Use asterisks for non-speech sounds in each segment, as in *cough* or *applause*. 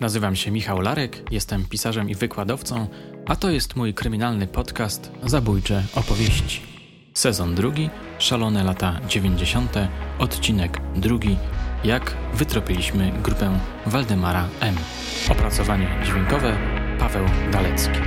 Nazywam się Michał Larek, jestem pisarzem i wykładowcą, a to jest mój kryminalny podcast Zabójcze opowieści. Sezon drugi, szalone lata 90., odcinek drugi, jak wytropiliśmy grupę Waldemara M. Opracowanie dźwiękowe Paweł Dalecki.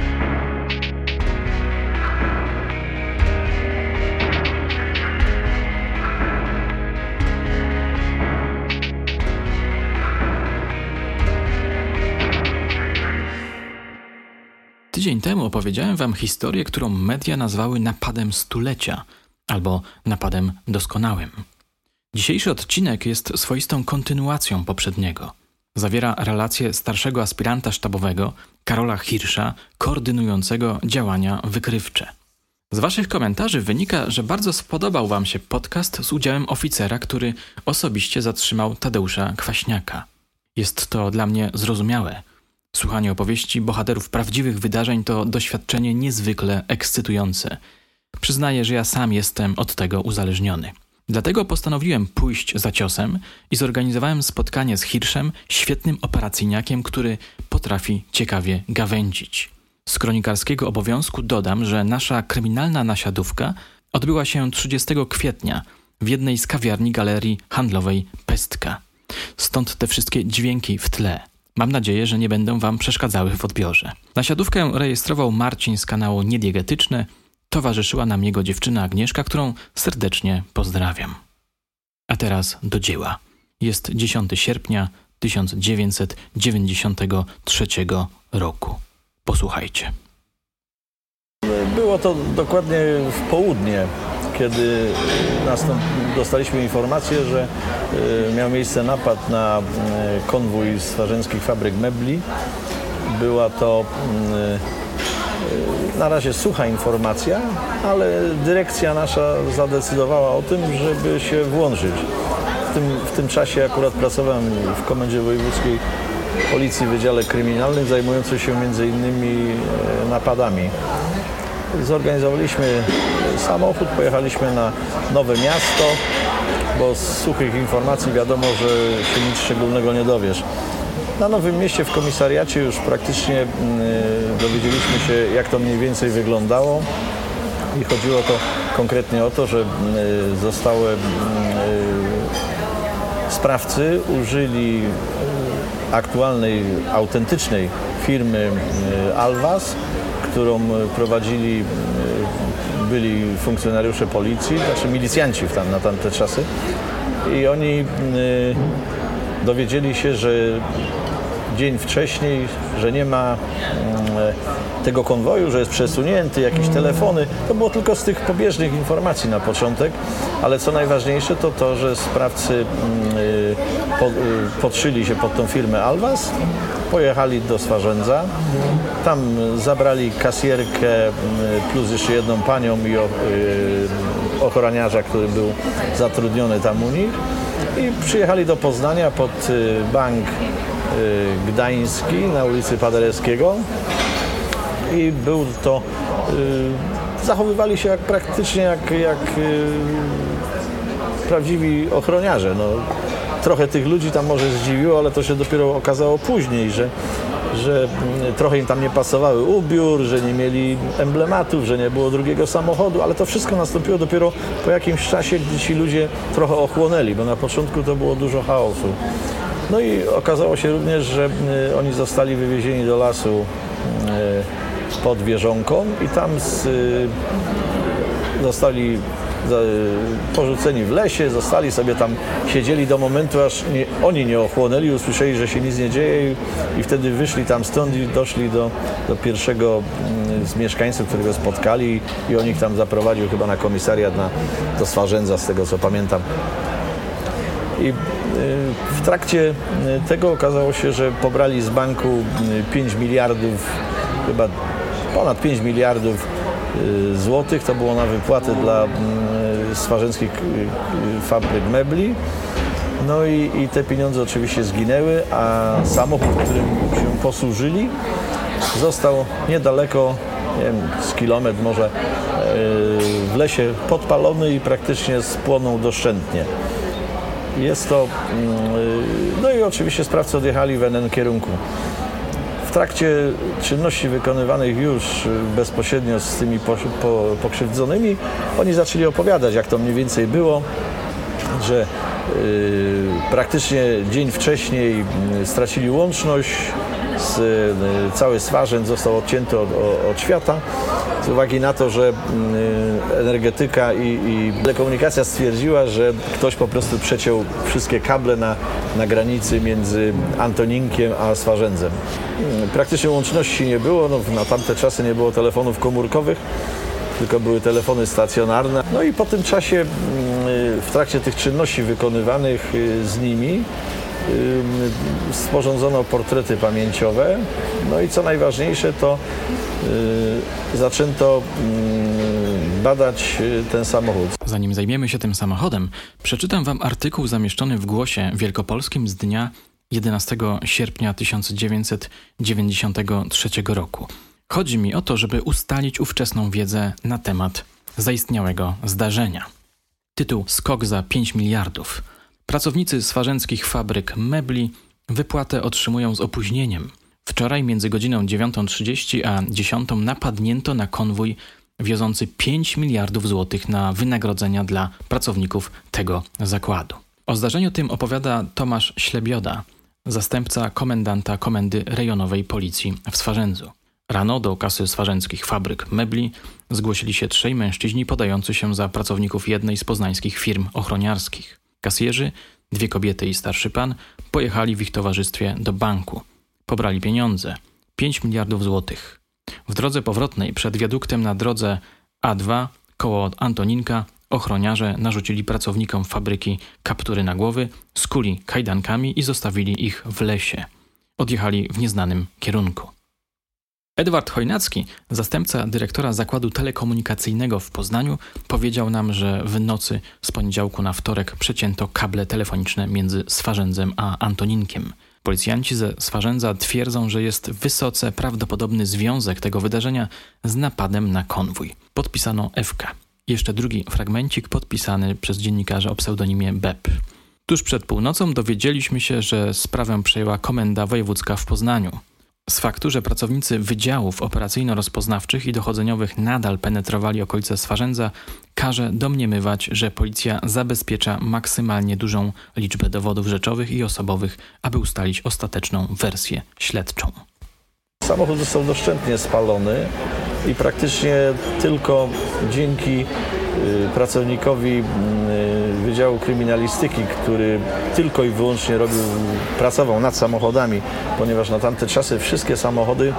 Tydzień temu opowiedziałem Wam historię, którą media nazwały napadem stulecia albo napadem doskonałym. Dzisiejszy odcinek jest swoistą kontynuacją poprzedniego. Zawiera relację starszego aspiranta sztabowego Karola Hirsza, koordynującego działania wykrywcze. Z Waszych komentarzy wynika, że bardzo spodobał Wam się podcast z udziałem oficera, który osobiście zatrzymał Tadeusza Kwaśniaka. Jest to dla mnie zrozumiałe. Słuchanie opowieści bohaterów prawdziwych wydarzeń to doświadczenie niezwykle ekscytujące. Przyznaję, że ja sam jestem od tego uzależniony. Dlatego postanowiłem pójść za ciosem i zorganizowałem spotkanie z Hirszem, świetnym operacyjniakiem, który potrafi ciekawie gawędzić. Z kronikarskiego obowiązku dodam, że nasza kryminalna nasiadówka odbyła się 30 kwietnia w jednej z kawiarni galerii handlowej Pestka. Stąd te wszystkie dźwięki w tle. Mam nadzieję, że nie będą Wam przeszkadzały w odbiorze. Nasiadówkę rejestrował Marcin z kanału Niediegetyczne. Towarzyszyła nam jego dziewczyna Agnieszka, którą serdecznie pozdrawiam. A teraz do dzieła. Jest 10 sierpnia 1993 roku. Posłuchajcie. Było to dokładnie w południe kiedy dostaliśmy informację, że y, miał miejsce napad na y, konwój z warzyńskich fabryk mebli. Była to y, na razie sucha informacja, ale dyrekcja nasza zadecydowała o tym, żeby się włączyć. W tym, w tym czasie akurat pracowałem w Komendzie Wojewódzkiej Policji Wydziale Kryminalnym zajmującej się między innymi napadami. Zorganizowaliśmy samochód, pojechaliśmy na Nowe Miasto, bo z suchych informacji wiadomo, że się nic szczególnego nie dowiesz. Na Nowym Mieście w komisariacie już praktycznie mm, dowiedzieliśmy się, jak to mniej więcej wyglądało i chodziło to konkretnie o to, że mm, zostały mm, sprawcy użyli aktualnej, autentycznej firmy Alwas, którą prowadzili byli funkcjonariusze policji, znaczy milicjanci tam, na tamte czasy i oni y, dowiedzieli się, że dzień wcześniej, że nie ma y, tego konwoju, że jest przesunięty, jakieś telefony. To było tylko z tych pobieżnych informacji na początek, ale co najważniejsze to to, że sprawcy y, po, y, podszyli się pod tą firmę Alwas pojechali do Swarzędza. Tam zabrali kasjerkę mm, plus jeszcze jedną panią i y, ochroniarza, który był zatrudniony tam u nich. I przyjechali do Poznania pod y, bank y, gdański na ulicy Paderewskiego. I był to zachowywali się jak praktycznie jak, jak prawdziwi ochroniarze. No, trochę tych ludzi tam może zdziwiło, ale to się dopiero okazało później, że, że mm, trochę im tam nie pasowały ubiór, że nie mieli emblematów, że nie było drugiego samochodu, ale to wszystko nastąpiło dopiero po jakimś czasie, gdy ci ludzie trochę ochłonęli, bo na początku to było dużo chaosu. No i okazało się również, że mm, oni zostali wywiezieni do lasu mm, pod Wieżonką i tam z, zostali porzuceni w lesie, zostali sobie tam, siedzieli do momentu, aż nie, oni nie ochłonęli, usłyszeli, że się nic nie dzieje i, wtedy wyszli tam stąd i doszli do, do pierwszego mm, z mieszkańców, którego spotkali i on ich tam zaprowadził chyba na komisariat na, do Swarzędza, z tego co pamiętam. I y, w trakcie y, tego okazało się, że pobrali z banku 5 y, miliardów, chyba ponad 5 miliardów Y, złotych. To było na wypłaty dla mm, swarzęckich y, fabryk mebli. No i, i, te pieniądze oczywiście zginęły, a samochód, którym się posłużyli, został niedaleko, nie wiem, z kilometr może, y, w lesie podpalony i praktycznie spłonął doszczętnie. Jest to, mm, no i oczywiście sprawcy odjechali w NN kierunku. W trakcie czynności wykonywanych już bezpośrednio z tymi pokrzywdzonymi, oni zaczęli opowiadać, jak to mniej więcej było, że y, praktycznie dzień wcześniej y, stracili łączność, z, y, cały swarzędz został odcięty od, od, świata z uwagi na to, że energetyka i, i telekomunikacja stwierdziła, że ktoś po prostu przeciął wszystkie kable na, na granicy między Antoninkiem a Swarzędzem. Praktycznie łączności nie było, no, na tamte czasy nie było telefonów komórkowych, tylko były telefony stacjonarne. No i po tym czasie mm, w trakcie tych czynności wykonywanych y, z nimi sporządzono portrety pamięciowe. No i co najważniejsze, to y, zaczęto badać y, ten samochód. Zanim zajmiemy się tym samochodem, przeczytam Wam artykuł zamieszczony w Głosie Wielkopolskim z dnia 11 sierpnia 1993 roku. Chodzi mi o to, żeby ustalić ówczesną wiedzę na temat zaistniałego zdarzenia. Tytuł Skok za 5 miliardów. Pracownicy swarzeńskich fabryk mebli wypłatę otrzymują z opóźnieniem. Wczoraj między godziną 9.30 a 10 napadnięto na konwój wiozący 5 miliardów złotych na wynagrodzenia dla pracowników tego zakładu. O zdarzeniu tym opowiada Tomasz Ślebioda, zastępca komendanta Komendy Rejonowej Policji w Swarzędzu. Rano do kasy swarzęckich fabryk mebli zgłosili się trzej mężczyźni podający się za pracowników jednej z poznańskich firm ochroniarskich. Kasjerzy, dwie kobiety i starszy pan pojechali w ich towarzystwie do banku. Pobrali pieniądze 5 miliardów złotych. W drodze powrotnej przed wiaduktem na drodze A2 koło Antoninka ochroniarze narzucili pracownikom fabryki kaptury na głowy, skuli kajdankami i zostawili ich w lesie. Odjechali w nieznanym kierunku. Edward Chojnacki, zastępca dyrektora zakładu telekomunikacyjnego w Poznaniu, powiedział nam, że w nocy z poniedziałku na wtorek przecięto kable telefoniczne między Swarzędzem a Antoninkiem. Policjanci ze Swarzędza twierdzą, że jest wysoce prawdopodobny związek tego wydarzenia z napadem na konwój. Podpisano FK. Jeszcze drugi fragmencik podpisany przez dziennikarza o pseudonimie BEP. Tuż przed północą dowiedzieliśmy się, że sprawę przejęła Komenda Wojewódzka w Poznaniu. Z faktu, że pracownicy wydziałów operacyjno-rozpoznawczych i dochodzeniowych nadal penetrowali okolice Swarzędza, każe domniemywać, że policja zabezpiecza maksymalnie dużą liczbę dowodów rzeczowych i osobowych, aby ustalić ostateczną wersję śledczą. Samochód został doszczętnie spalony i praktycznie tylko dzięki y, pracownikowi y, Wydziału Kryminalistyki, który tylko i wyłącznie robił, pracował nad samochodami, ponieważ na tamte czasy wszystkie samochody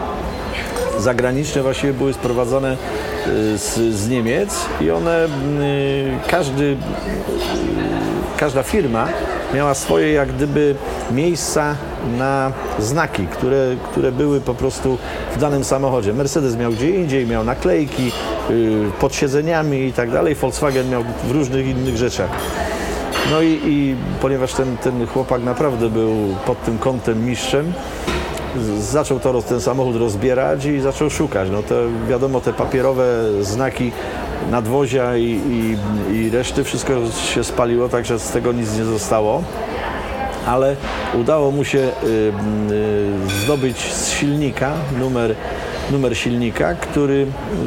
zagraniczne właściwie były sprowadzone y, z, z Niemiec i one, każdy, każda firma miała swoje jak gdyby miejsca na znaki, które, które były po prostu w danym samochodzie. Mercedes miał gdzie indziej, miał naklejki yy, pod siedzeniami i tak dalej. Volkswagen miał w różnych innych rzeczach. No i, i ponieważ ten, ten chłopak naprawdę był pod tym kątem mistrzem, zaczął to, ten samochód rozbierać i zaczął szukać. No to wiadomo, te papierowe znaki nadwozia i, i, i reszty, wszystko się spaliło, także z tego nic nie zostało ale udało mu się y, y, zdobyć z silnika numer, numer silnika, który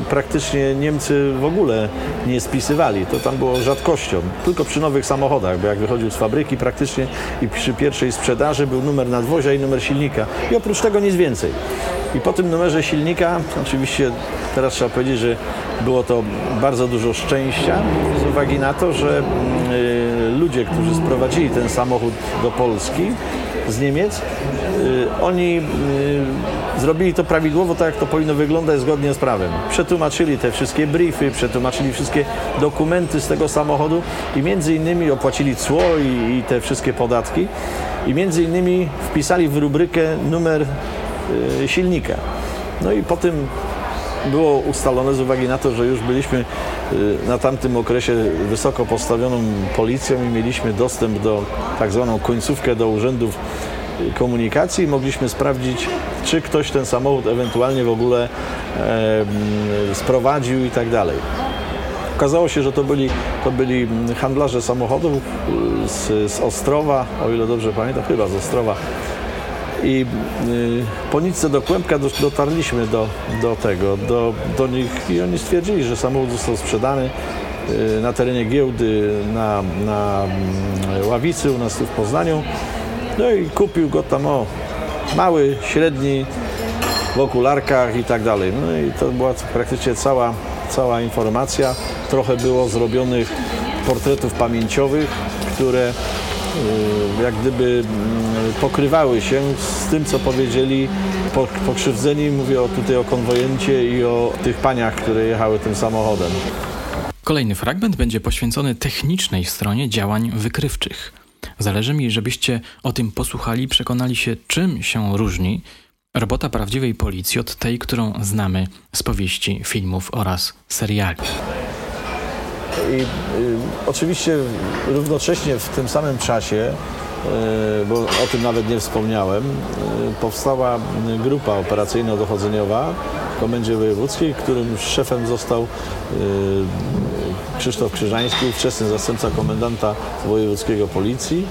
praktycznie Niemcy w ogóle nie spisywali. To tam było rzadkością, tylko przy nowych samochodach, bo jak wychodził z fabryki praktycznie i przy pierwszej sprzedaży był numer nadwozia i numer silnika i oprócz tego nic więcej. I po tym numerze silnika, oczywiście teraz trzeba powiedzieć, że było to bardzo dużo szczęścia z uwagi na to, że y, ludzie, którzy sprowadzili ten samochód do Polski z Niemiec, y, oni y, zrobili to prawidłowo, tak jak to powinno wyglądać zgodnie z prawem. Przetłumaczyli te wszystkie briefy, przetłumaczyli wszystkie dokumenty z tego samochodu i między innymi opłacili cło i, i te wszystkie podatki i między innymi wpisali w rubrykę numer Y, silnika. No i po tym było ustalone z uwagi na to, że już byliśmy y, na tamtym okresie wysoko postawioną policją i mieliśmy dostęp do tak zwaną końcówkę do urzędów komunikacji i mogliśmy sprawdzić, czy ktoś ten samochód ewentualnie w ogóle sprowadził i tak dalej. Okazało się, że to byli, to byli handlarze samochodów y, z, z Ostrowa, o ile dobrze pamiętam, chyba z Ostrowa. I y, po nitce do Kłębka do, dotarliśmy do, do tego, do, do nich i oni stwierdzili, że samochód został sprzedany y, na terenie giełdy na, na mm, Ławicy u nas tu w Poznaniu. No i kupił go tam o mały, średni, w okularkach i tak dalej. No i to była praktycznie cała, cała informacja. Trochę było zrobionych portretów pamięciowych, które y, jak gdyby mm, pokrywały się z tym, co powiedzieli pokrzywdzeni. Mówię o, tutaj o konwojencie i o tych paniach, które jechały tym samochodem. Kolejny fragment będzie poświęcony technicznej stronie działań wykrywczych. Zależy mi, żebyście o tym posłuchali przekonali się, czym się różni robota prawdziwej policji od tej, którą znamy z powieści, filmów oraz seriali. I y, oczywiście równocześnie w tym samym czasie, y, bo o tym nawet nie wspomniałem, y, powstała grupa operacyjno-dochodzeniowa w Komendzie Wojewódzkiej, którym szefem został y, Krzysztof Krzyżański, wczesny zastępca komendanta wojewódzkiego policji.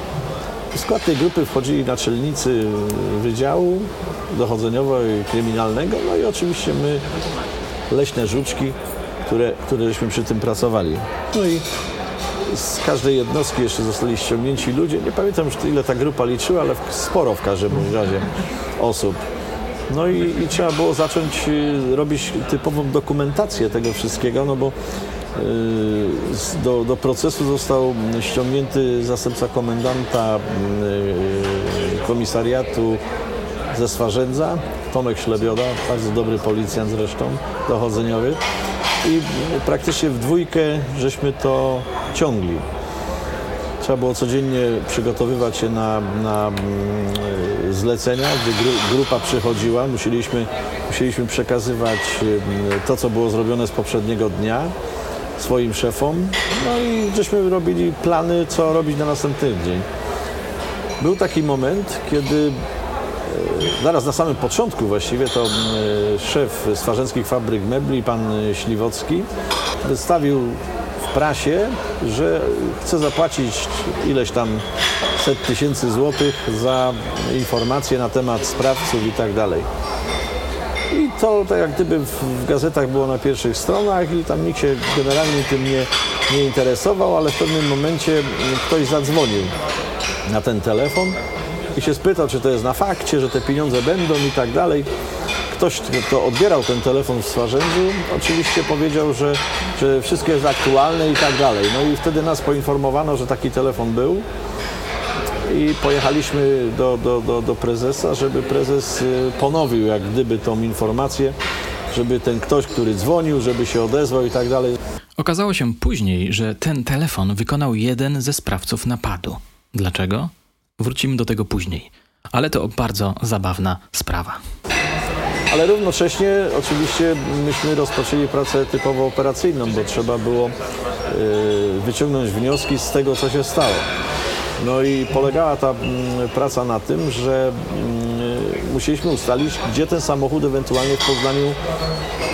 W skład tej grupy wchodzili naczelnicy Wydziału Dochodzeniowego i Kryminalnego, no i oczywiście my, leśne żuczki, które, które żeśmy przy tym pracowali. No i z każdej jednostki jeszcze zostali ściągnięci ludzie. Nie pamiętam już ile ta grupa liczyła, ale sporo w każdym razie osób. No i, i trzeba było zacząć y, robić typową dokumentację tego wszystkiego, no bo do, do procesu został ściągnięty zastępca komendanta y, komisariatu ze Swarzędza, Tomek Ślebioda, bardzo dobry policjant zresztą, dochodzeniowy. I praktycznie w dwójkę żeśmy to ciągli. Trzeba było codziennie przygotowywać się na, na mm, zlecenia, gdy grupa przychodziła. Musieliśmy, musieliśmy przekazywać mm, to, co było zrobione z poprzedniego dnia swoim szefom. No i żeśmy robili plany, co robić na następny dzień. Był taki moment, kiedy e, zaraz na samym początku właściwie to mm, szef Swarzeńskich Fabryk Mebli, pan Śliwocki, wystawił prasie, że chce zapłacić ileś tam set tysięcy złotych za informacje na temat sprawców i tak dalej. To tak jak gdyby w gazetach było na pierwszych stronach i tam nikt się generalnie tym nie, nie interesował, ale w pewnym momencie ktoś zadzwonił na ten telefon i się spytał, czy to jest na fakcie, że te pieniądze będą i tak dalej ktoś, kto odbierał ten telefon w Swarzędziu, oczywiście powiedział, że, że wszystko jest aktualne i tak dalej. No i wtedy nas poinformowano, że taki telefon był i pojechaliśmy do, do, do, do prezesa, żeby prezes y, ponowił jak gdyby tą informację, żeby ten ktoś, który dzwonił, żeby się odezwał i tak dalej. Okazało się później, że ten telefon wykonał jeden ze sprawców napadu. Dlaczego? Wrócimy do tego później. Ale to bardzo zabawna sprawa ale równocześnie oczywiście myśmy rozpoczęli pracę typowo operacyjną, bo trzeba było y, wyciągnąć wnioski z tego, co się stało. No i polegała ta mm, praca na tym, że mm, musieliśmy ustalić, gdzie ten samochód ewentualnie w Poznaniu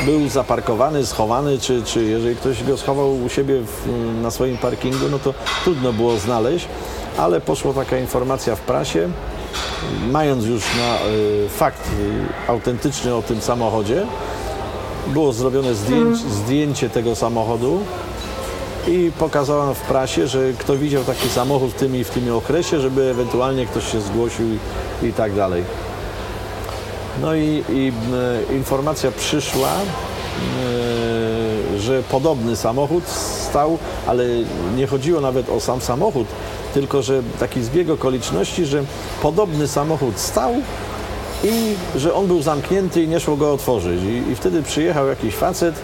był zaparkowany, schowany, czy, czy jeżeli ktoś go schował u siebie w, na swoim parkingu, no to trudno było znaleźć, ale poszła taka informacja w prasie, mając już na y, fakt y, autentyczny o tym samochodzie, było zrobione zdjęcie, zdjęcie tego samochodu i pokazano w prasie, że kto widział taki samochód w tym i w tym okresie, żeby ewentualnie ktoś się zgłosił i, i tak dalej. No i, i y, informacja przyszła, y, że podobny samochód stał, ale nie chodziło nawet o sam samochód, tylko że taki zbieg okoliczności, że podobny samochód stał i że on był zamknięty i nie szło go otworzyć. I, i wtedy przyjechał jakiś facet,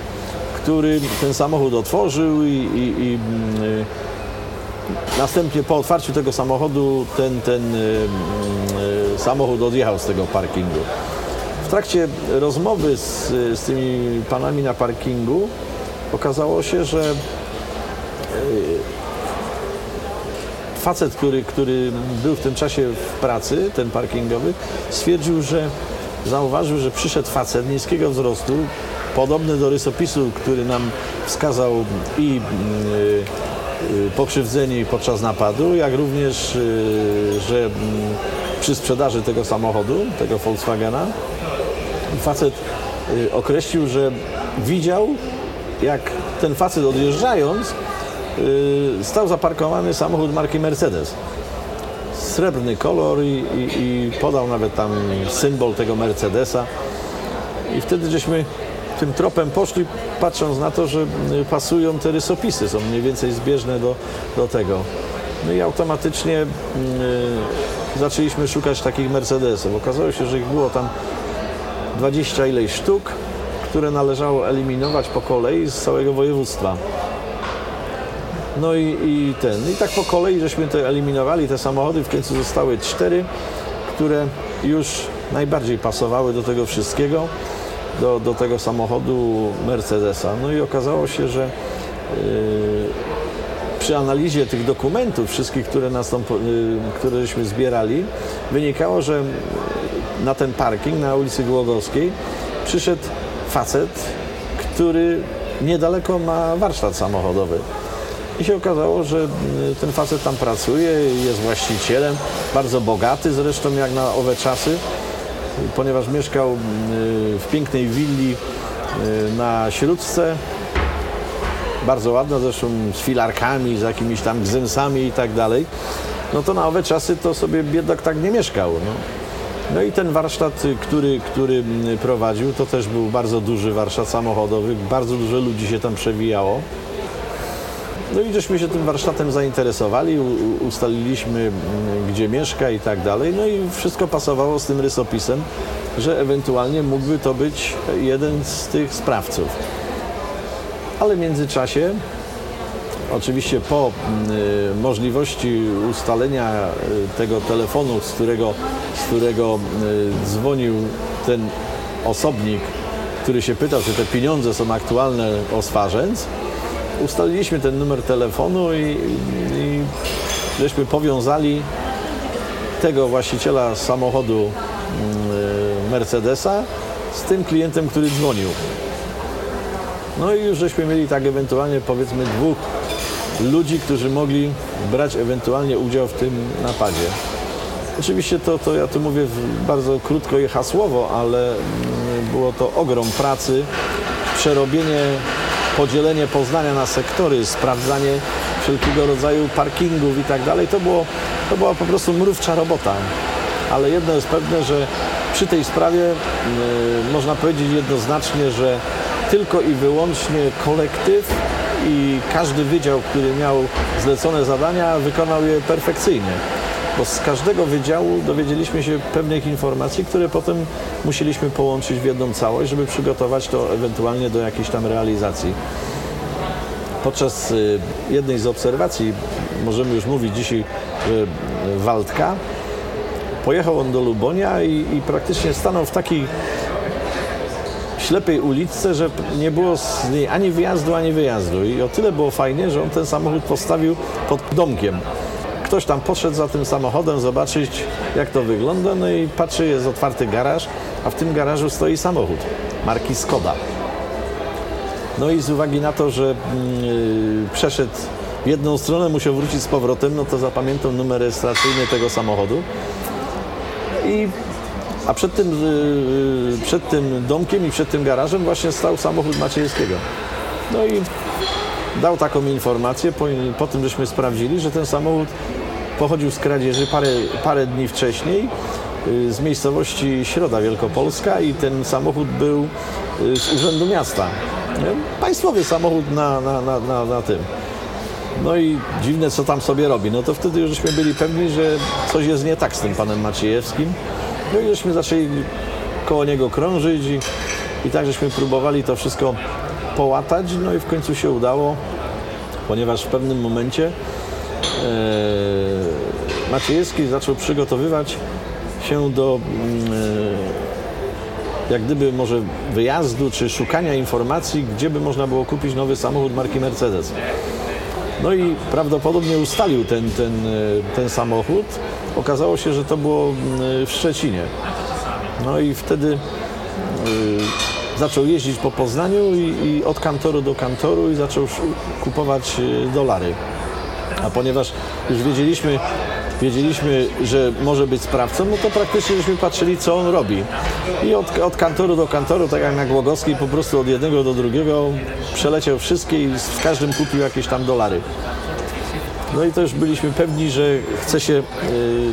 który ten samochód otworzył i, i, i y, następnie po otwarciu tego samochodu ten, ten y, y, samochód odjechał z tego parkingu. W trakcie rozmowy z, z tymi panami na parkingu okazało się, że facet, który, który był w tym czasie w pracy, ten parkingowy, stwierdził, że zauważył, że przyszedł facet niskiego wzrostu, podobny do rysopisu, który nam wskazał i pokrzywdzeni podczas napadu, jak również, że przy sprzedaży tego samochodu, tego Volkswagena, facet określił, że widział, jak ten facet odjeżdżając, stał zaparkowany samochód marki Mercedes srebrny kolor i, i, i, podał nawet tam symbol tego Mercedesa. I wtedy żeśmy tym tropem poszli, patrząc na to, że y, pasują te rysopisy, są mniej więcej zbieżne do, do tego. No i automatycznie y, zaczęliśmy szukać takich Mercedesów. Okazało się, że ich było tam 20 ileś sztuk, które należało eliminować po kolei z całego województwa. No i, i ten. I tak po kolei żeśmy to eliminowali, te samochody. W końcu zostały cztery, które już najbardziej pasowały do tego wszystkiego, do, do tego samochodu Mercedesa. No i okazało się, że yy, przy analizie tych dokumentów, wszystkich, które, nastąp, yy, które żeśmy zbierali, wynikało, że na ten parking na ulicy Głogowskiej przyszedł facet, który niedaleko ma warsztat samochodowy. I się okazało, że y, ten facet tam pracuje, jest właścicielem, bardzo bogaty zresztą jak na owe czasy, ponieważ mieszkał y, w pięknej willi y, na Śródce, bardzo ładna, zresztą z filarkami, z jakimiś tam gzymsami i tak dalej. No to na owe czasy to sobie biedak tak nie mieszkał. No. No i ten warsztat, który, który prowadził, to też był bardzo duży warsztat samochodowy, bardzo dużo ludzi się tam przewijało. No i żeśmy się tym warsztatem zainteresowali, ustaliliśmy mm, gdzie mieszka i tak dalej. No i wszystko pasowało z tym rysopisem, że ewentualnie mógłby to być jeden z tych sprawców. Ale w międzyczasie, oczywiście po y, możliwości ustalenia y, tego telefonu, z którego, z którego y, dzwonił ten osobnik, który się pytał, czy te pieniądze są aktualne o Swarzędz, ustaliliśmy ten numer telefonu i, i żeśmy powiązali tego właściciela samochodu mm, Mercedesa z tym klientem, który dzwonił. No i już żeśmy mieli tak ewentualnie powiedzmy dwóch ludzi, którzy mogli brać ewentualnie udział w tym napadzie. Oczywiście to, to ja tu mówię bardzo krótko i hasłowo, ale mm, było to ogrom pracy, przerobienie podzielenie Poznania na sektory, sprawdzanie wszelkiego rodzaju parkingów i tak dalej, to, było, to była po prostu mrówcza robota. Ale jedno jest pewne, że przy tej sprawie yy, można powiedzieć jednoznacznie, że tylko i wyłącznie kolektyw i każdy wydział, który miał zlecone zadania, wykonał je perfekcyjnie bo z każdego wydziału dowiedzieliśmy się pewnych informacji, które potem musieliśmy połączyć w jedną całość, żeby przygotować to ewentualnie do jakiejś tam realizacji. Podczas y, jednej z obserwacji, możemy już mówić dzisiaj, że Waldka, pojechał on do Lubonia i, i praktycznie stanął w takiej ślepej uliczce, że nie było z niej ani wjazdu, ani wyjazdu. I o tyle było fajnie, że on ten samochód postawił pod domkiem ktoś tam podszedł za tym samochodem zobaczyć, jak to wygląda, no i patrzy, jest otwarty garaż, a w tym garażu stoi samochód marki Skoda. No i z uwagi na to, że yy, przeszedł w jedną stronę, musiał wrócić z powrotem, no to zapamiętał numer rejestracyjny tego samochodu. I, a przed tym, yy, przed tym domkiem i przed tym garażem właśnie stał samochód Maciejskiego. No i dał taką informację, po, po tym żeśmy sprawdzili, że ten samochód pochodził z kradzieży parę, parę dni wcześniej y, z miejscowości Środa Wielkopolska i ten samochód był y, z Urzędu Miasta. Państwowy samochód na, na, na, na, na tym. No i dziwne, co tam sobie robi. No to wtedy już żeśmy byli pewni, że coś jest nie tak z tym panem Maciejewskim. No i żeśmy zaczęli koło niego krążyć i, i tak żeśmy próbowali to wszystko połatać, no i w końcu się udało, ponieważ w pewnym momencie e, Maciejewski zaczął przygotowywać się do mm, e, jak gdyby może wyjazdu czy szukania informacji, gdzie by można było kupić nowy samochód marki Mercedes. No i prawdopodobnie ustalił ten, ten, e, ten samochód. Okazało się, że to było mm, w Szczecinie. No i wtedy zaczął jeździć po Poznaniu i, i od kantoru do kantoru i zaczął kupować dolary. A ponieważ już wiedzieliśmy, wiedzieliśmy, że może być sprawcą, no to praktycznie żeśmy patrzyli, co on robi. I od, od kantoru do kantoru, tak jak na Głogowskiej, po prostu od jednego do drugiego przeleciał wszystkie i w każdym kupił jakieś tam dolary. No i już byliśmy pewni, że chce się y,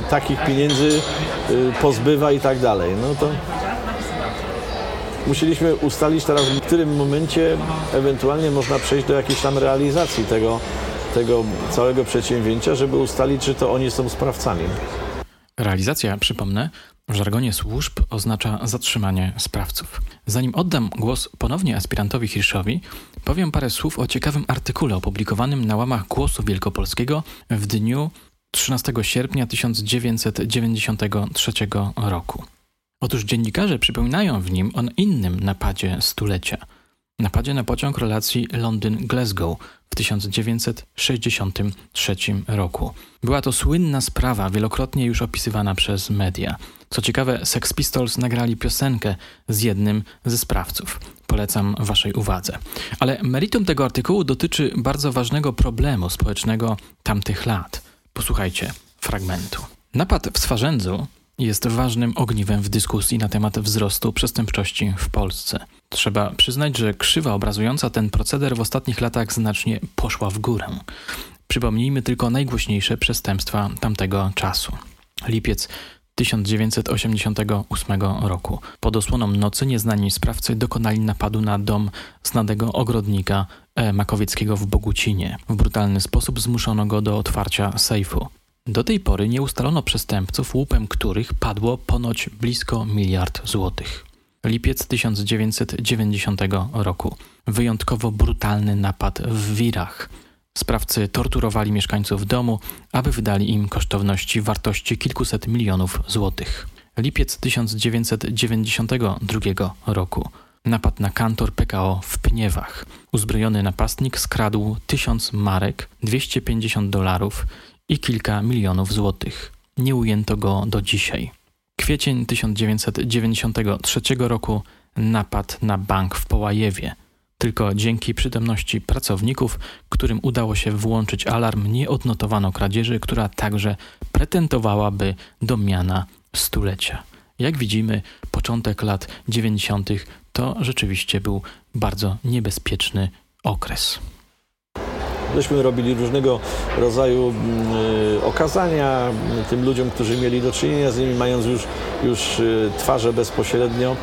takich pieniędzy y, pozbywa i tak dalej. No to musieliśmy ustalić teraz, w którym momencie ewentualnie można przejść do jakiejś tam realizacji tego, tego całego przedsięwzięcia, żeby ustalić, czy to oni są sprawcami. Realizacja, przypomnę, w żargonie służb oznacza zatrzymanie sprawców. Zanim oddam głos ponownie aspirantowi Hirszowi, powiem parę słów o ciekawym artykule opublikowanym na łamach Głosu Wielkopolskiego w dniu 13 sierpnia 1993 roku. Otóż dziennikarze przypominają w nim o innym napadzie stulecia. Napadzie na pociąg relacji Londyn-Glasgow w 1963 roku. Była to słynna sprawa, wielokrotnie już opisywana przez media. Co ciekawe, Sex Pistols nagrali piosenkę z jednym ze sprawców. Polecam Waszej uwadze. Ale meritum tego artykułu dotyczy bardzo ważnego problemu społecznego tamtych lat. Posłuchajcie fragmentu. Napad w Swarzędzu jest ważnym ogniwem w dyskusji na temat wzrostu przestępczości w Polsce. Trzeba przyznać, że krzywa obrazująca ten proceder w ostatnich latach znacznie poszła w górę. Przypomnijmy tylko najgłośniejsze przestępstwa tamtego czasu. Lipiec 1988 roku. Pod osłoną nocy nieznani sprawcy dokonali napadu na dom znanego ogrodnika e. Makowieckiego w Bogucinie. W brutalny sposób zmuszono go do otwarcia sejfu. Do tej pory nie ustalono przestępców, łupem których padło ponoć blisko miliard złotych. Lipiec 1990 roku. Wyjątkowo brutalny napad w Wirach. Sprawcy torturowali mieszkańców domu, aby wydali im kosztowności wartości kilkuset milionów złotych. Lipiec 1992 roku. Napad na kantor PKO w Pniewach. Uzbrojony napastnik skradł tysiąc marek, 250 dolarów i kilka milionów złotych. Nie ujęto go do dzisiaj. Kwiecień 1993 roku napad na bank w Połajewie. Tylko dzięki przytomności pracowników, którym udało się włączyć alarm, nie odnotowano kradzieży, która także pretendowałaby do miana stulecia. Jak widzimy, początek lat 90. to rzeczywiście był bardzo niebezpieczny okres. Myśmy robili różnego rodzaju mm, y, okazania tym ludziom, którzy mieli do czynienia z nimi, mając już, już y, twarze bezpośrednio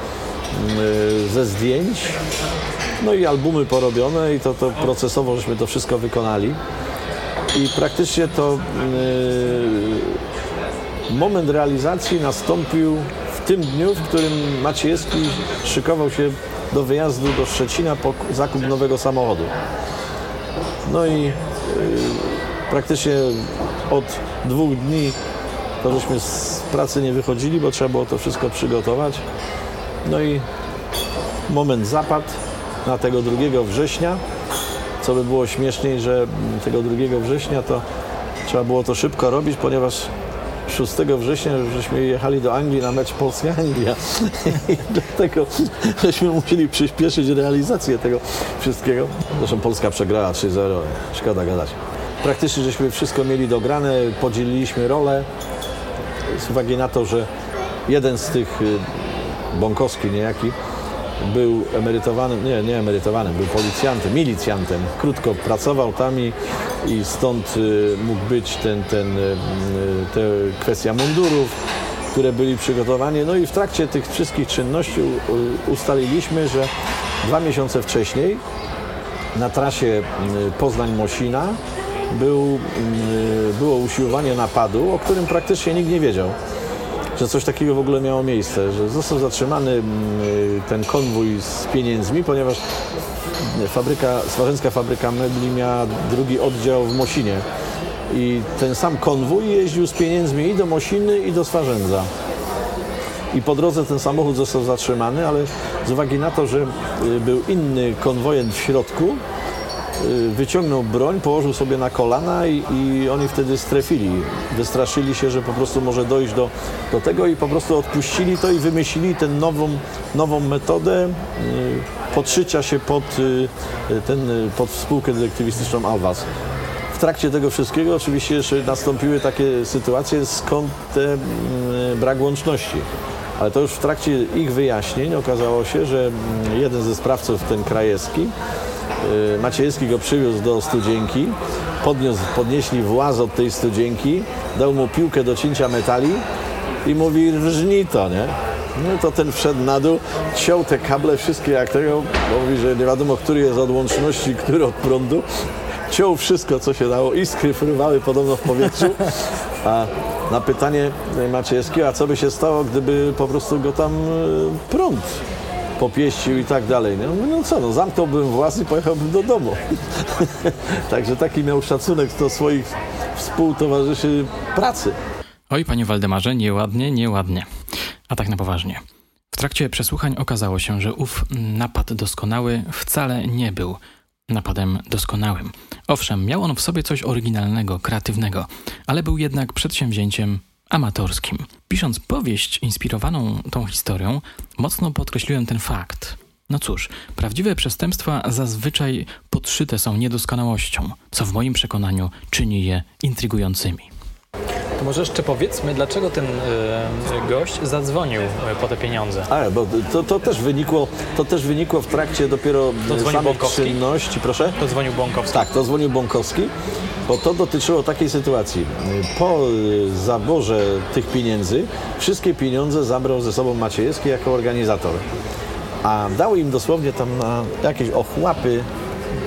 mm, y, ze zdjęć. No i albumy porobione i to, to procesowo żeśmy to wszystko wykonali. I praktycznie to moment realizacji nastąpił w tym dniu, w którym Maciejewski szykował się do wyjazdu do Szczecina po zakup nowego samochodu. No i y, praktycznie od dwóch dni to żeśmy z pracy nie wychodzili, bo trzeba było to wszystko przygotować. No i moment zapadł na tego 2 września. Co by było śmieszniej, że tego 2 września to trzeba było to szybko robić, ponieważ 6 września żeśmy jechali do Anglii na mecz Polska-Anglia i dlatego żeśmy musieli przyspieszyć realizację tego wszystkiego. Zresztą Polska przegrała 3-0, szkoda gadać. Praktycznie żeśmy wszystko mieli dograne, podzieliliśmy rolę z uwagi na to, że jeden z tych y, Bąkowski niejaki był emerytowanym, nie, nie emerytowanym, był policjantem, milicjantem. Krótko pracował tam i, i stąd y, mógł być ten, ten, y, te kwestia mundurów, które byli przygotowane. No i w trakcie tych wszystkich czynności ustaliliśmy, że dwa miesiące wcześniej na trasie y, Poznań-Mosina był, było usiłowanie napadu, o którym praktycznie nikt nie wiedział że coś takiego w ogóle miało miejsce, że został zatrzymany mm, ten konwój z pieniędzmi, ponieważ fabryka, Swarzęcka Fabryka Mebli miała drugi oddział w Mosinie i ten sam konwój jeździł z pieniędzmi i do Mosiny i do Swarzędza. I po drodze ten samochód został zatrzymany, ale z uwagi na to, że y, był inny konwojent w środku, y, wyciągnął broń, położył sobie na kolana i, i oni wtedy strefili. Wystraszyli się, że po prostu może dojść do, do tego i po prostu odpuścili to i wymyślili tę nową, nową metodę y, podszycia się pod, y, ten, y, pod spółkę detektywistyczną Alwas. W trakcie tego wszystkiego oczywiście jeszcze nastąpiły takie sytuacje, skąd ten brak łączności. Ale to już w trakcie ich wyjaśnień okazało się, że mm, jeden ze sprawców, ten Krajewski, y, Maciejewski go przywiózł do studzienki, podniósł, podnieśli właz od tej studzienki, dał mu piłkę do cięcia metali i mówi rżnij to, nie? No to ten wszedł na dół, ciął te kable wszystkie jak tego, mówi, że nie wiadomo, który jest od łączności, który od prądu. Ciął wszystko, co się dało, iskry fruwały podobno w powietrzu, a na pytanie Maciejewskiego, a co by się stało, gdyby po prostu go tam e, prąd popieścił i tak dalej. No, no co, no zamknąłbym włas i pojechałbym do domu. *laughs* Także taki miał szacunek do swoich współtowarzyszy pracy. Oj, panie Waldemarze, nieładnie, nieładnie. A tak na poważnie. W trakcie przesłuchań okazało się, że ów napad doskonały wcale nie był napadem doskonałym. Owszem, miał on w sobie coś oryginalnego, kreatywnego, ale był jednak przedsięwzięciem amatorskim. Pisząc powieść inspirowaną tą historią, mocno podkreśliłem ten fakt. No cóż, prawdziwe przestępstwa zazwyczaj podszyte są niedoskonałością, co w moim przekonaniu czyni je intrygującymi. To może jeszcze powiedzmy, dlaczego ten y, gość zadzwonił e, po te pieniądze. A, bo to, to, też wynikło, to też wynikło w trakcie dopiero to samych Bąkowski? czynności. Proszę? To dzwonił Bąkowski. Tak, to dzwonił Bąkowski, bo to dotyczyło takiej sytuacji. Po zaborze tych pieniędzy, wszystkie pieniądze zabrał ze sobą Maciejewski jako organizator. A dał im dosłownie tam na jakieś ochłapy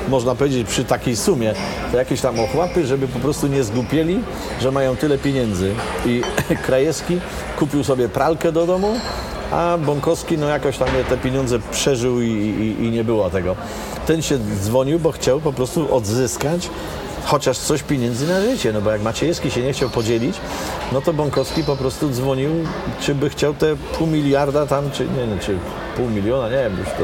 można powiedzieć, przy takiej sumie, to jakieś tam ochłapy, żeby po prostu nie zgupieli, że mają tyle pieniędzy. I *laughs* Krajewski kupił sobie pralkę do domu, a Bąkowski no jakoś tam te pieniądze przeżył i, i, i nie było tego. Ten się dzwonił, bo chciał po prostu odzyskać chociaż coś pieniędzy na życie, no bo jak Maciejewski się nie chciał podzielić, no to Bąkowski po prostu dzwonił, czy by chciał te pół miliarda tam, czy nie wiem, czy pół miliona, nie wiem, już to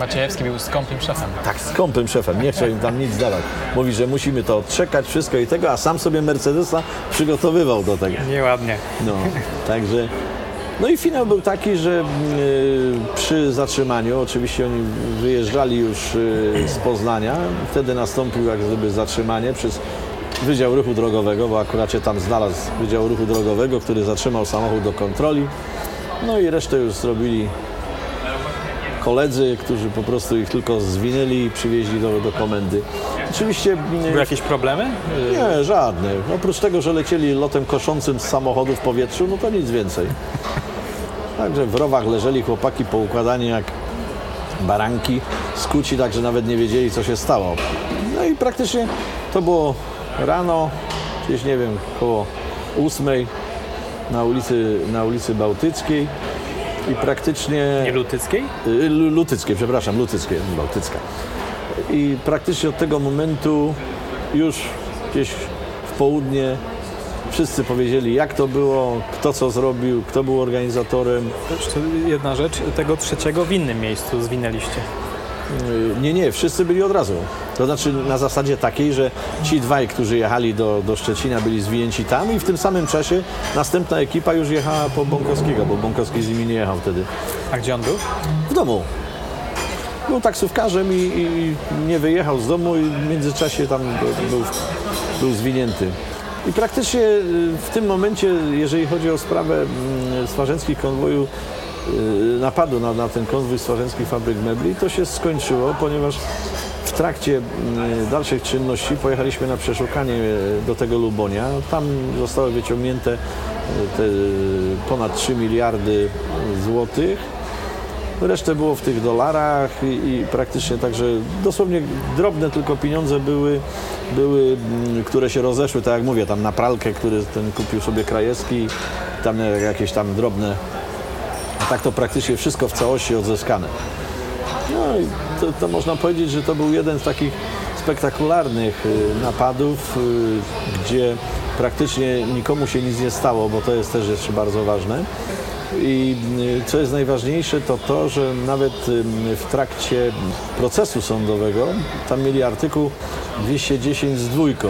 Maciejewski był skąpym szefem. Tak, skąpym szefem. Nie chciał im tam nic dawać. Mówi, że musimy to odczekać, wszystko i tego, a sam sobie Mercedesa przygotowywał do tego. Nieładnie. No, także... No i finał był taki, że yy, przy zatrzymaniu, oczywiście oni wyjeżdżali już yy, z Poznania, wtedy nastąpił jak gdyby zatrzymanie przez Wydział Ruchu Drogowego, bo akurat się tam znalazł Wydział Ruchu Drogowego, który zatrzymał samochód do kontroli. No i resztę już zrobili koledzy, którzy po prostu ich tylko zwinęli i przywieźli do, do komendy. Oczywiście... Były jakieś problemy? Nie, żadne. Oprócz tego, że lecieli lotem koszącym z samochodu w powietrzu, no to nic więcej. Także w rowach leżeli chłopaki poukładani jak baranki, skuci, także nawet nie wiedzieli, co się stało. No i praktycznie to było rano, gdzieś nie wiem, koło ósmej na ulicy, na ulicy Bałtyckiej i praktycznie... Nie Lutyckiej? Y, Lutyckiej, przepraszam, Lutyckie, Bałtycka. I praktycznie od tego momentu już gdzieś w południe wszyscy powiedzieli, jak to było, kto co zrobił, kto był organizatorem. Jedna rzecz, tego trzeciego w innym miejscu zwinęliście. Y, nie, nie, wszyscy byli od razu. To znaczy na zasadzie takiej, że ci dwaj, którzy jechali do, do Szczecina, byli zwinięci tam i w tym samym czasie następna ekipa już jechała po Bąkowskiego, bo Bąkowski z nimi nie jechał wtedy. A gdzie on był? W domu. Był taksówkarzem i, i nie wyjechał z domu i w międzyczasie tam był, był zwinięty. I praktycznie y, w tym momencie, jeżeli chodzi o sprawę mm, swarzeńskich konwoju, napadu na, na ten konwój Swarzeńskich Fabryk Mebli, to się skończyło, ponieważ w trakcie mm, dalszych czynności pojechaliśmy na przeszukanie e, do tego Lubonia. Tam zostały wyciągnięte te ponad 3 miliardy złotych. Resztę było w tych dolarach i, i, praktycznie także dosłownie drobne tylko pieniądze były, były, mm, które się rozeszły, tak jak mówię, tam na pralkę, który ten kupił sobie Krajewski, tam jakieś tam drobne, tak to praktycznie wszystko w całości odzyskane. No i to, to, można powiedzieć, że to był jeden z takich spektakularnych y, napadów, y, gdzie praktycznie nikomu się nic nie stało, bo to jest też jeszcze bardzo ważne. I y, co jest najważniejsze, to to, że nawet w trakcie procesu sądowego tam mieli artykuł 210 z dwójką.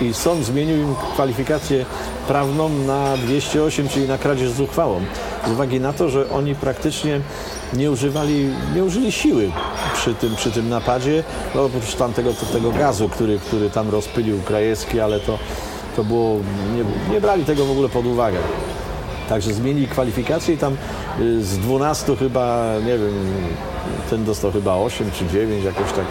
I sąd zmienił im kwalifikację prawną na 208, czyli na kradzież z uchwałą. Z uwagi na to, że oni praktycznie nie używali, nie użyli siły przy tym, przy tym napadzie, no oprócz tamtego tego gazu, który, który tam rozpylił Krajewski, ale to, to było, nie, nie brali tego w ogóle pod uwagę. Także zmienili kwalifikację i tam y, z 12 chyba, nie wiem, ten dostał chyba 8 czy 9, jakoś tak.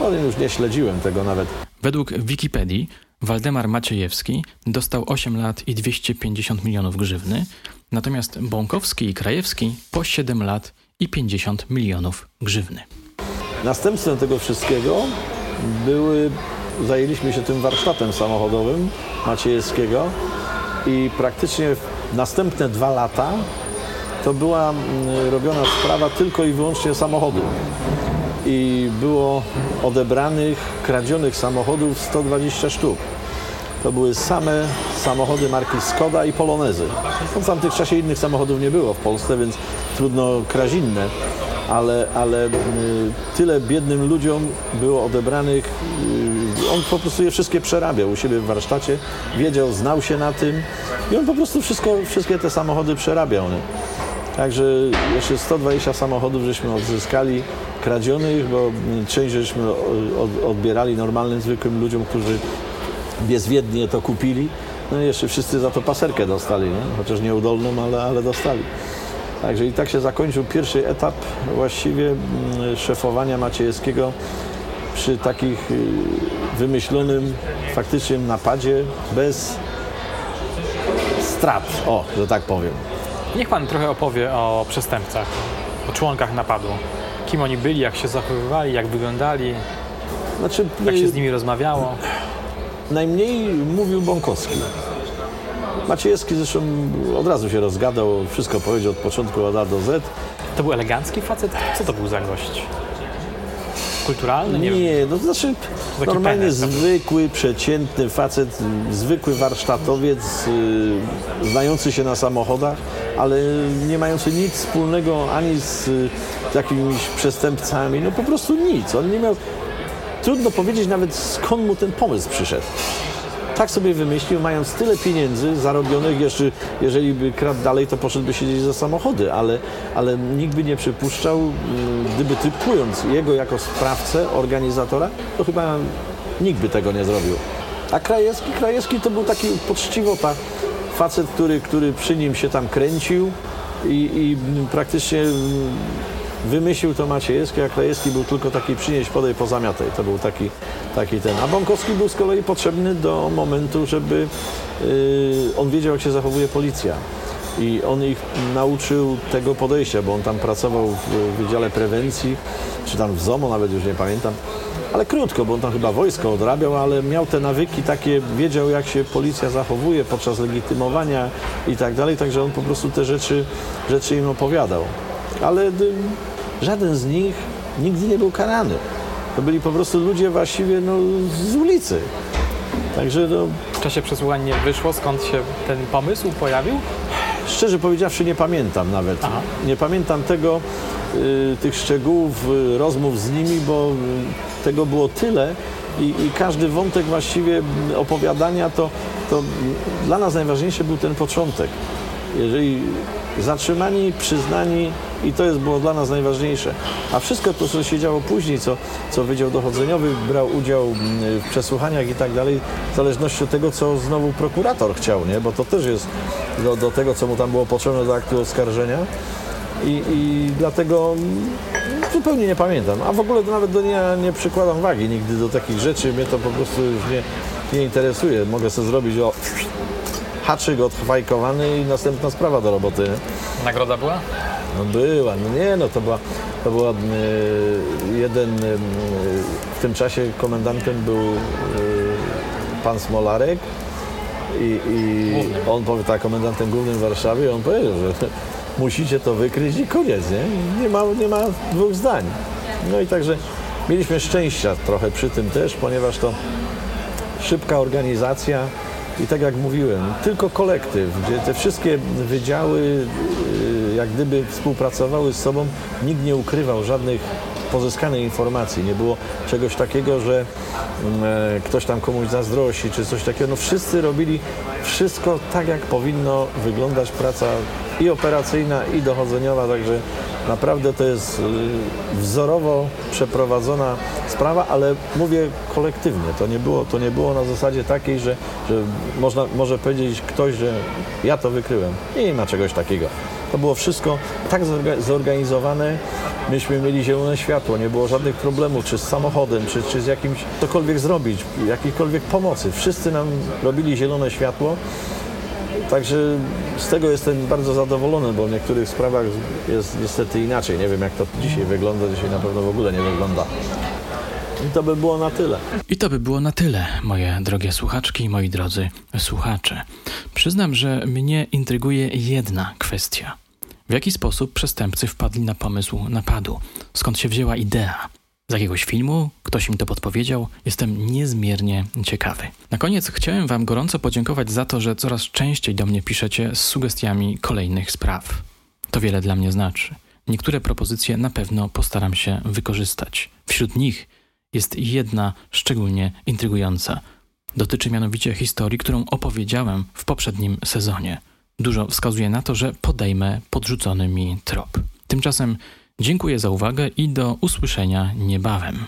No już nie śledziłem tego nawet. Według Wikipedii Waldemar Maciejewski dostał 8 lat i 250 milionów grzywny, natomiast Bąkowski i Krajewski po 7 lat i 50 milionów grzywny. Następstwem tego wszystkiego były, zajęliśmy się tym warsztatem samochodowym Maciejewskiego i praktycznie następne dwa lata to była mm, robiona sprawa tylko i wyłącznie samochodu. I było odebranych, kradzionych samochodów 120 sztuk. To były same samochody marki Skoda i Polonezy. No, w tamtych czasie innych samochodów nie było w Polsce, więc trudno kraść inne ale, ale y, tyle biednym ludziom było odebranych. Y, on po prostu je wszystkie przerabiał u siebie w warsztacie, wiedział, znał się na tym i on po prostu wszystko, wszystkie te samochody przerabiał. Nie? Także jeszcze 120 samochodów żeśmy odzyskali kradzionych, bo część żeśmy odbierali normalnym, zwykłym ludziom, którzy bezwiednie to kupili. No i jeszcze wszyscy za to paserkę dostali, nie? chociaż nieudolną, ale, ale dostali. Także i tak się zakończył pierwszy etap właściwie mm, szefowania Maciejewskiego przy takich y, wymyślonym faktycznym napadzie bez strat, o, że tak powiem. Niech Pan trochę opowie o przestępcach, o członkach napadu. Kim oni byli, jak się zachowywali, jak wyglądali, znaczy, jak się z nimi rozmawiało. Najmniej mówił Bąkowski. Maciejewski zresztą od razu się rozgadał, wszystko powiedział od początku od A do Z. To był elegancki facet? Co to był za gość? Kulturalny? Nie, nie no to znaczy normalnie penes, zwykły, przeciętny facet, zwykły warsztatowiec, yy, znający się na samochodach, ale nie mający nic wspólnego ani z y, jakimiś przestępcami, no po prostu nic. On nie miał, trudno powiedzieć nawet skąd mu ten pomysł przyszedł tak sobie wymyślił, mając tyle pieniędzy zarobionych, jeszcze jeżeli by kradł dalej, to poszedłby siedzieć za samochody, ale, ale nikt by nie przypuszczał, mm, gdyby typując jego jako sprawcę, organizatora, to chyba nikt by tego nie zrobił. A Krajewski, Krajewski to był taki poczciwota, facet, który, który przy nim się tam kręcił i, i praktycznie wymyślił to Maciejewski, a Krajewski był tylko taki przynieść, podej, pozamiataj. To był taki, taki ten. A Bąkowski był z kolei potrzebny do momentu, żeby yy, on wiedział, jak się zachowuje policja. I on ich nauczył tego podejścia, bo on tam pracował w Wydziale Prewencji, czy tam w ZOMO, nawet już nie pamiętam. Ale krótko, bo on tam chyba wojsko odrabiał, ale miał te nawyki takie, wiedział jak się policja zachowuje podczas legitymowania i tak dalej, także on po prostu te rzeczy, rzeczy im opowiadał. Ale żaden z nich nigdy nie był karany. To byli po prostu ludzie właściwie no, z ulicy. Także no, w czasie przesłuchań nie wyszło, skąd się ten pomysł pojawił? Szczerze powiedziawszy nie pamiętam nawet. Aha. Nie pamiętam tego, y, tych szczegółów y, rozmów z nimi, bo y, tego było tyle i, i, każdy wątek właściwie opowiadania to, to dla nas najważniejszy był ten początek. Jeżeli zatrzymani, przyznani i to jest, było dla nas najważniejsze. A wszystko to, co się działo później, co, co Wydział Dochodzeniowy brał udział mm, w przesłuchaniach i tak dalej, w zależności od tego, co znowu prokurator chciał, nie? bo to też jest do, do tego, co mu tam było potrzebne do aktu oskarżenia. I, i dlatego mm, zupełnie nie pamiętam. A w ogóle nawet do nie, nie przykładam wagi nigdy do takich rzeczy. Mnie to po prostu już nie, nie interesuje. Mogę sobie zrobić o haczyk odchwajkowany i następna sprawa do roboty. Nagroda była? No była, no nie no, to była, to była y, jeden, y, w tym czasie komendantem był y, pan Smolarek i, i on powie, tak, komendantem głównym w Warszawie, on powiedział, że musicie to wykryć i koniec, nie? Nie ma, nie ma dwóch zdań. No i także mieliśmy szczęścia trochę przy tym też, ponieważ to szybka organizacja, I tak jak mówiłem, tylko kolektyw, gdzie te wszystkie wydziały jak gdyby współpracowały z sobą, nikt nie ukrywał żadnych pozyskanej informacji. Nie było czegoś takiego, że mm, e, ktoś tam komuś zazdrości czy coś takiego. No wszyscy robili wszystko tak, jak powinno wyglądać praca i operacyjna, i dochodzeniowa, także naprawdę to jest y, wzorowo przeprowadzona sprawa, ale mówię kolektywnie. To nie było, to nie było na zasadzie takiej, że, że można, może powiedzieć ktoś, że ja to wykryłem. Nie ma czegoś takiego. To było wszystko tak zorganizowane. Myśmy mieli zielone światło, nie było żadnych problemów, czy z samochodem, czy, czy z jakimś, cokolwiek zrobić, jakiejkolwiek pomocy. Wszyscy nam robili zielone światło. Także z tego jestem bardzo zadowolony, bo w niektórych sprawach jest niestety inaczej. Nie wiem, jak to dzisiaj wygląda. Dzisiaj na pewno w ogóle nie wygląda. I to by było na tyle. I to by było na tyle, moje drogie słuchaczki i moi drodzy słuchacze. Przyznam, że mnie intryguje jedna kwestia. W jaki sposób przestępcy wpadli na pomysł napadu? Skąd się wzięła idea? Z jakiegoś filmu? Ktoś im to podpowiedział? Jestem niezmiernie ciekawy. Na koniec chciałem Wam gorąco podziękować za to, że coraz częściej do mnie piszecie z sugestiami kolejnych spraw. To wiele dla mnie znaczy. Niektóre propozycje na pewno postaram się wykorzystać. Wśród nich jest jedna szczególnie intrygująca. Dotyczy mianowicie historii, którą opowiedziałem w poprzednim sezonie. Dużo wskazuje na to, że podejmę podrzucony mi trop. Tymczasem dziękuję za uwagę i do usłyszenia niebawem.